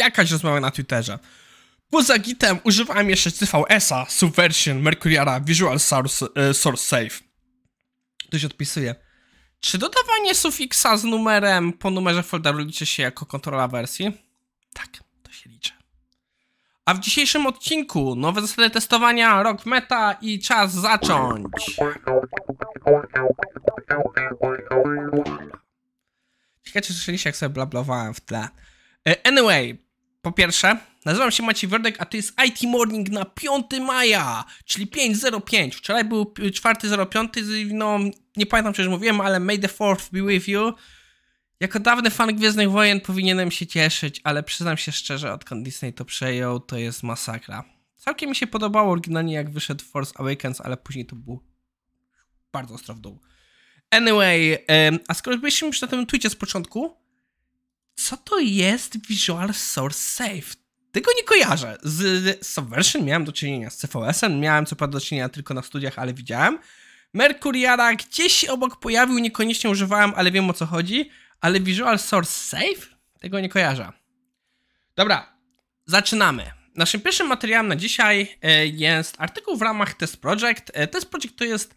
Jakaś rozmowa na Twitterze. Poza gitem używałem jeszcze CVS-a, Subversion, Mercuriara, Visual Source, e, source Save. Ktoś odpisuje. Czy dodawanie sufiksa z numerem po numerze folderu liczy się jako kontrola wersji? Tak, to się liczy. A w dzisiejszym odcinku nowe zasady testowania, rok meta i czas zacząć. Ciekawe, czy słyszeliście, jak sobie blablowałem w tle. E, Anyway, po pierwsze, nazywam się Maciej Werdek, a to jest IT Morning na 5 maja, czyli 5.05. Wczoraj był 4.05, no nie pamiętam, czy już mówiłem, ale May the 4th be with you. Jako dawny fan Gwiezdnych Wojen powinienem się cieszyć, ale przyznam się szczerze, odkąd Disney to przejął, to jest masakra. Całkiem mi się podobało oryginalnie, jak wyszedł Force Awakens, ale później to było bardzo ostro w dół. Anyway, a skoro byliśmy już na tym tweetie z początku, co to jest Visual Source Save? Tego nie kojarzę. Z Subversion miałem do czynienia, z CVS-em miałem co prawda do czynienia tylko na studiach, ale widziałem. Mercuriara gdzieś obok pojawił, niekoniecznie używałem, ale wiem o co chodzi. Ale Visual Source Save? Tego nie kojarzę. Dobra, zaczynamy. Naszym pierwszym materiałem na dzisiaj e, jest artykuł w ramach Test Project. E, Test Project to jest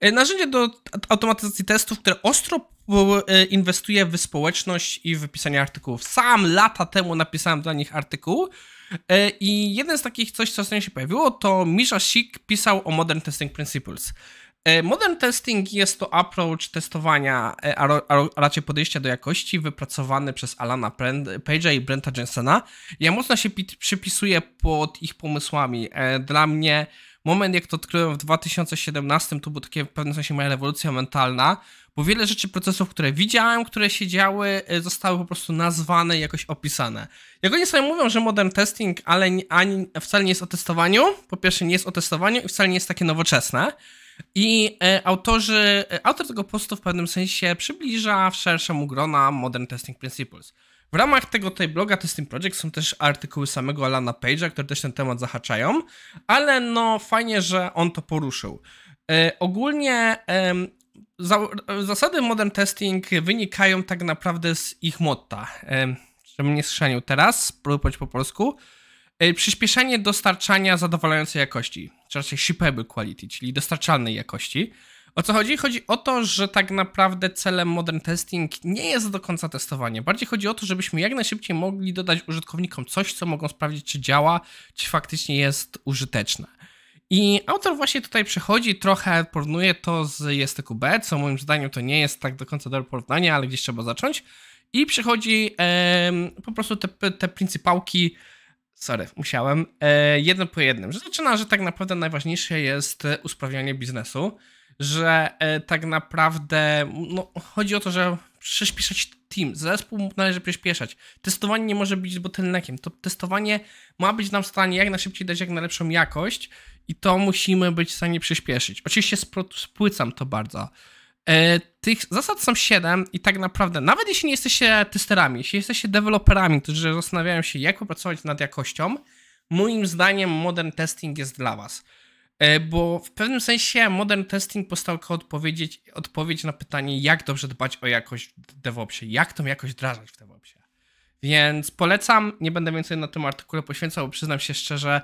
e, narzędzie do automatyzacji testów, które ostro inwestuje w społeczność i w pisanie artykułów. Sam lata temu napisałem dla nich artykuł i jeden z takich coś, co ostatnio się pojawiło, to Misha Sik pisał o Modern Testing Principles. Modern testing jest to approach testowania, a, raczej podejścia do jakości wypracowany przez Alana Page'a i Brenta Jensena. Ja mocno się przypisuję pod ich pomysłami. Dla mnie moment, jak to odkryłem w 2017, to był takie w pewnym sensie moja rewolucja mentalna, bo wiele rzeczy, procesów, które widziałem, które się działy, zostały po prostu nazwane jakoś opisane. Jak oni sobie mówią, że modern testing, ale ani, wcale nie jest o testowaniu, po pierwsze nie jest o testowaniu i wcale nie jest takie nowoczesne, i e, autorzy, e, autor tego postu w pewnym sensie przybliża w szerszemu grona Modern Testing Principles. W ramach tego tutaj bloga Testing Project są też artykuły samego Alana Page'a, które też ten temat zahaczają, ale no fajnie, że on to poruszył. E, ogólnie za, zasady Modern Testing wynikają tak naprawdę z ich motta. Żebym nie schrzanił teraz, spróbuję po polsku. E, przyspieszenie dostarczania zadowalającej jakości, czy raczej shippable quality, czyli dostarczalnej jakości. O co chodzi? Chodzi o to, że tak naprawdę celem modern testing nie jest do końca testowanie. Bardziej chodzi o to, żebyśmy jak najszybciej mogli dodać użytkownikom coś, co mogą sprawdzić, czy działa, czy faktycznie jest użyteczne. I autor właśnie tutaj przechodzi, trochę porównuje to z JSTQB, co moim zdaniem to nie jest tak do końca dobre porównanie, ale gdzieś trzeba zacząć. I przechodzi e, po prostu te, te pryncypałki sorry, musiałem, e, jedno po jednym, że zaczyna, że tak naprawdę najważniejsze jest usprawnianie biznesu, że e, tak naprawdę no, chodzi o to, że przyspieszać team, zespół należy przyspieszać. Testowanie nie może być bottleneckiem, to testowanie ma być nam w stanie jak najszybciej dać jak najlepszą jakość i to musimy być w stanie przyspieszyć. Oczywiście spłycam to bardzo. E, tych zasad są 7 i tak naprawdę, nawet jeśli nie jesteście testerami, jeśli jesteście deweloperami, którzy zastanawiają się, jak popracować nad jakością, moim zdaniem modern testing jest dla was. E, bo w pewnym sensie modern testing postał jako odpowiedzieć, odpowiedź na pytanie, jak dobrze dbać o jakość w DevOpsie, jak tą jakość wdrażać w DevOpsie. Więc polecam, nie będę więcej na tym artykule poświęcał, bo przyznam się szczerze,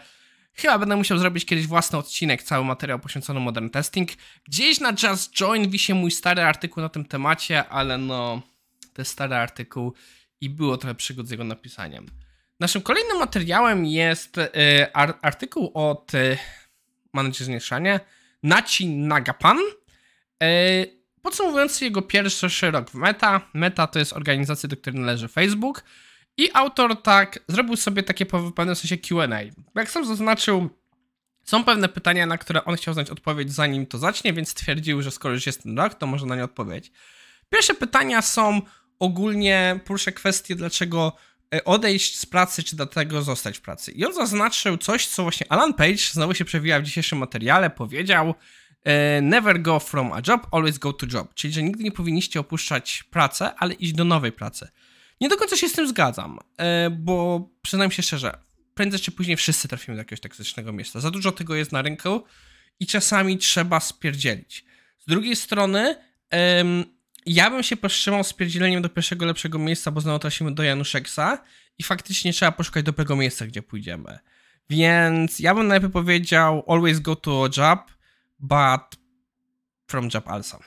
Chyba będę musiał zrobić kiedyś własny odcinek, cały materiał poświęcony modern testing. Gdzieś na Just Join wisi mój stary artykuł na tym temacie, ale no, to jest stary artykuł i było trochę przygód z jego napisaniem. Naszym kolejnym materiałem jest y, artykuł od y, manager zmieszania Naci Nagapan. Y, podsumowujący jego pierwszy rok w Meta. Meta to jest organizacja, do której należy Facebook. I autor tak zrobił sobie takie w pewnym sensie QA. Jak sam zaznaczył, są pewne pytania, na które on chciał znać odpowiedź zanim to zacznie, więc stwierdził, że skoro już jest ten rok, to może na nie odpowiedzieć. Pierwsze pytania są ogólnie, poruszę kwestię, dlaczego e, odejść z pracy, czy dlatego zostać w pracy. I on zaznaczył coś, co właśnie Alan Page znowu się przewija w dzisiejszym materiale, powiedział e, never go from a job, always go to job. Czyli, że nigdy nie powinniście opuszczać pracy, ale iść do nowej pracy. Nie do końca się z tym zgadzam, e, bo przyznam się szczerze, prędzej czy później wszyscy trafimy do jakiegoś toksycznego miejsca. Za dużo tego jest na rynku i czasami trzeba spierdzielić. Z drugiej strony, ja bym się powstrzymał z pierdzieleniem do pierwszego lepszego miejsca, bo znowu tracimy do Januszeksa i faktycznie trzeba poszukać dobrego miejsca, gdzie pójdziemy. Więc ja bym najpierw powiedział always go to a job, but from job also.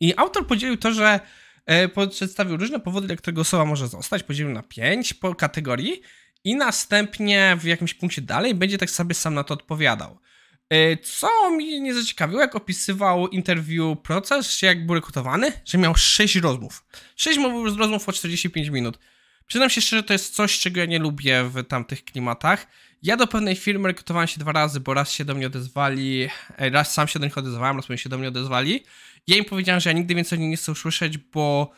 I autor podzielił to, że e, przedstawił różne powody, dla którego osoba może zostać. Podzielił na pięć po kategorii i następnie w jakimś punkcie dalej będzie tak sobie sam na to odpowiadał. E, co mnie nie zaciekawiło, jak opisywał interview proces, jak był rekrutowany, że miał 6 rozmów. 6 rozmów po 45 minut. Przyznam się szczerze, to jest coś, czego ja nie lubię w tamtych klimatach. Ja do pewnej firmy rekrutowałem się dwa razy, bo raz się do mnie odezwali, e, raz sam się do nich odezwałem, raz się do mnie odezwali. Ja im powiedziałem, że ja nigdy więcej o nich nie chcę usłyszeć, bo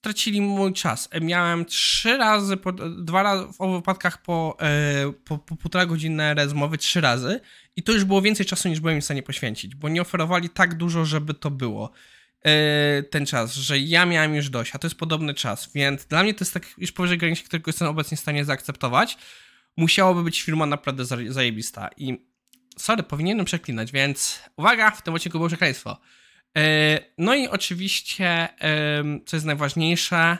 stracili mój czas. E, miałem trzy razy, po, dwa razy w obu wypadkach po, e, po, po półtora godzinne rozmowy, trzy razy i to już było więcej czasu niż byłem w stanie poświęcić, bo nie oferowali tak dużo, żeby to było e, ten czas, że ja miałem już dość, a to jest podobny czas, więc dla mnie to jest tak już powyżej granicy, którego jestem obecnie w stanie zaakceptować. Musiałoby być firma naprawdę zajebista i sorry, powinienem przeklinać, więc uwaga, w tym odcinku było przekleństwo. E, no i oczywiście, co jest najważniejsze,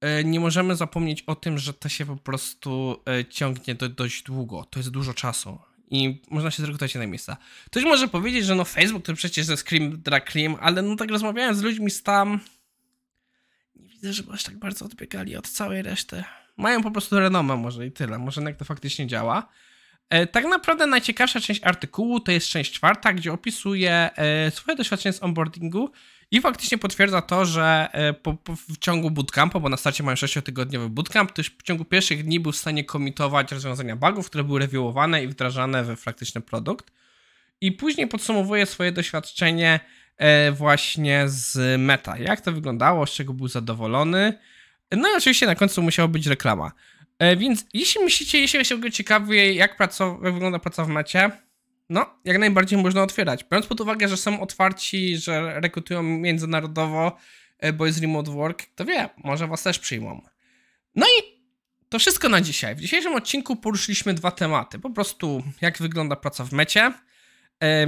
e, nie możemy zapomnieć o tym, że to się po prostu e, ciągnie do, dość długo. To jest dużo czasu i można się zrekrutować na miejsca. Ktoś może powiedzieć, że no Facebook to przecież jest cream drag cream, ale no tak rozmawiając z ludźmi z tam, nie widzę, żeby aż tak bardzo odbiegali od całej reszty. Mają po prostu renomę może i tyle, może jak to faktycznie działa. E, tak naprawdę najciekawsza część artykułu to jest część czwarta, gdzie opisuje e, swoje doświadczenie z onboardingu i faktycznie potwierdza to, że e, po, po, w ciągu bootcampu, bo na starcie mają 6-tygodniowy bootcamp, to w ciągu pierwszych dni był w stanie komitować rozwiązania bugów, które były reviewowane i wdrażane we faktyczny produkt. I później podsumowuje swoje doświadczenie właśnie z meta. Jak to wyglądało, z czego był zadowolony. No i oczywiście na końcu musiała być reklama. E, więc jeśli myślicie, jeśli jesteście ciekawi, jak, praco, jak wygląda praca w mecie, no, jak najbardziej można otwierać. Biorąc pod uwagę, że są otwarci, że rekrutują międzynarodowo, e, bo jest remote work, to wie, może was też przyjmą. No i to wszystko na dzisiaj. W dzisiejszym odcinku poruszyliśmy dwa tematy. Po prostu, jak wygląda praca w mecie.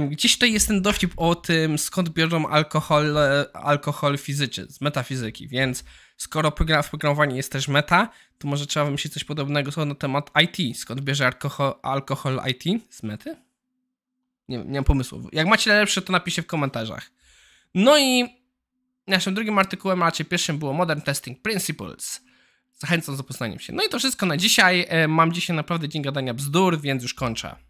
Gdzieś tutaj jest ten dowcip o tym, skąd biorą alkohol, e, alkohol fizyczy, z metafizyki, więc skoro program, w programowaniu jest też meta, to może trzeba wymyślić coś podobnego na temat IT. Skąd bierze alkohol, alkohol IT? Z mety? Nie, nie mam pomysłu. Jak macie lepsze, to napiszcie w komentarzach. No i naszym drugim artykułem, a raczej pierwszym było Modern Testing Principles. Zachęcam do zapoznania się. No i to wszystko na dzisiaj. Mam dzisiaj naprawdę dzień gadania bzdur, więc już kończę.